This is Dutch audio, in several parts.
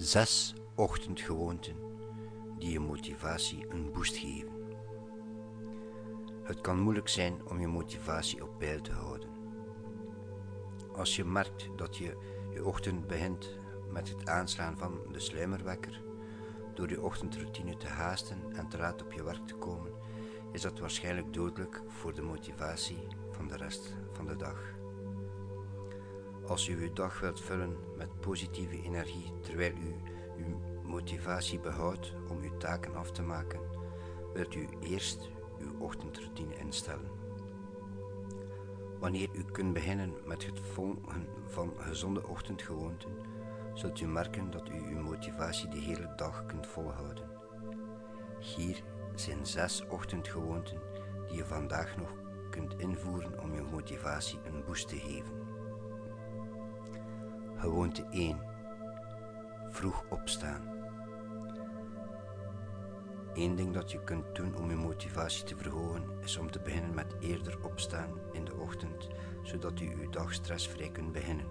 Zes ochtendgewoonten die je motivatie een boost geven. Het kan moeilijk zijn om je motivatie op peil te houden. Als je merkt dat je je ochtend begint met het aanslaan van de sluimerwekker, door je ochtendroutine te haasten en te laat op je werk te komen, is dat waarschijnlijk dodelijk voor de motivatie van de rest van de dag. Als u uw dag wilt vullen met positieve energie terwijl u uw motivatie behoudt om uw taken af te maken, wilt u eerst uw ochtendroutine instellen. Wanneer u kunt beginnen met het volgen van gezonde ochtendgewoonten, zult u merken dat u uw motivatie de hele dag kunt volhouden. Hier zijn zes ochtendgewoonten die je vandaag nog kunt invoeren om je motivatie een boost te geven. Gewoonte 1. Vroeg opstaan. Eén ding dat je kunt doen om je motivatie te verhogen is om te beginnen met eerder opstaan in de ochtend, zodat u uw dag stressvrij kunt beginnen.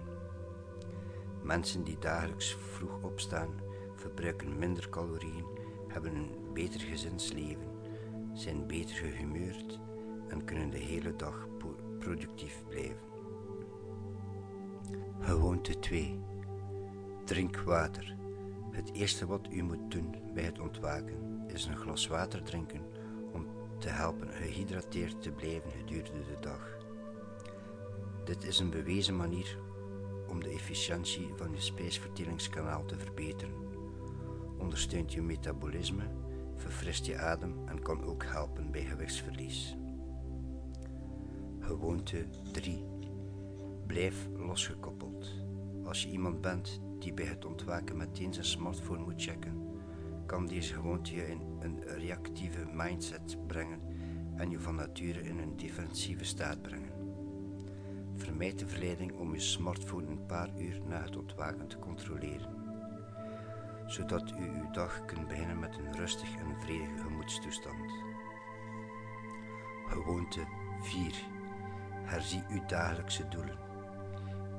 Mensen die dagelijks vroeg opstaan verbruiken minder calorieën, hebben een beter gezinsleven, zijn beter gehumeurd en kunnen de hele dag productief blijven. Gewoonte 2. Drink water. Het eerste wat u moet doen bij het ontwaken is een glas water drinken om te helpen gehydrateerd te blijven gedurende de dag. Dit is een bewezen manier om de efficiëntie van je spijsverteringskanaal te verbeteren, ondersteunt je metabolisme, verfrist je adem en kan ook helpen bij gewichtsverlies. Gewoonte 3. Blijf losgekoppeld. Als je iemand bent die bij het ontwaken meteen zijn smartphone moet checken, kan deze gewoonte je in een reactieve mindset brengen en je van nature in een defensieve staat brengen. Vermijd de verleiding om je smartphone een paar uur na het ontwaken te controleren, zodat u uw dag kunt beginnen met een rustig en vredige gemoedstoestand. Gewoonte 4. Herzie uw dagelijkse doelen.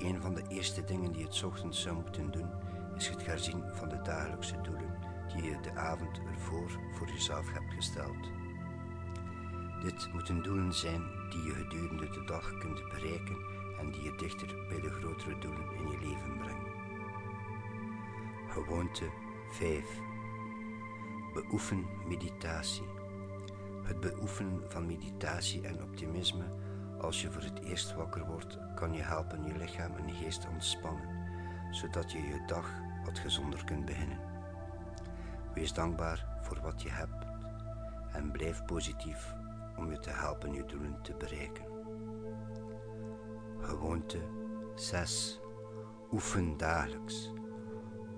Een van de eerste dingen die je het ochtends zou moeten doen, is het herzien van de dagelijkse doelen die je de avond ervoor voor jezelf hebt gesteld. Dit moeten doelen zijn die je gedurende de dag kunt bereiken en die je dichter bij de grotere doelen in je leven brengen. Gewoonte 5. Beoefen meditatie. Het beoefenen van meditatie en optimisme als je voor het eerst wakker wordt, kan je helpen je lichaam en geest ontspannen, zodat je je dag wat gezonder kunt beginnen. Wees dankbaar voor wat je hebt en blijf positief om je te helpen je doelen te bereiken. Gewoonte 6. Oefen dagelijks.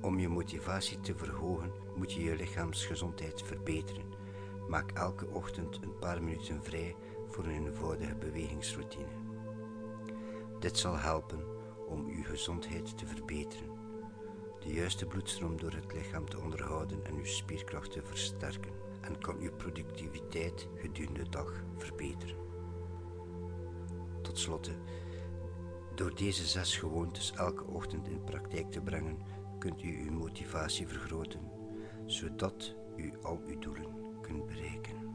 Om je motivatie te verhogen moet je je lichaamsgezondheid verbeteren. Maak elke ochtend een paar minuten vrij voor een eenvoudige bewegingsroutine. Dit zal helpen om uw gezondheid te verbeteren, de juiste bloedstroom door het lichaam te onderhouden en uw spierkracht te versterken en kan uw productiviteit gedurende de dag verbeteren. Tot slot, door deze zes gewoontes elke ochtend in praktijk te brengen, kunt u uw motivatie vergroten, zodat u al uw doelen kunt bereiken.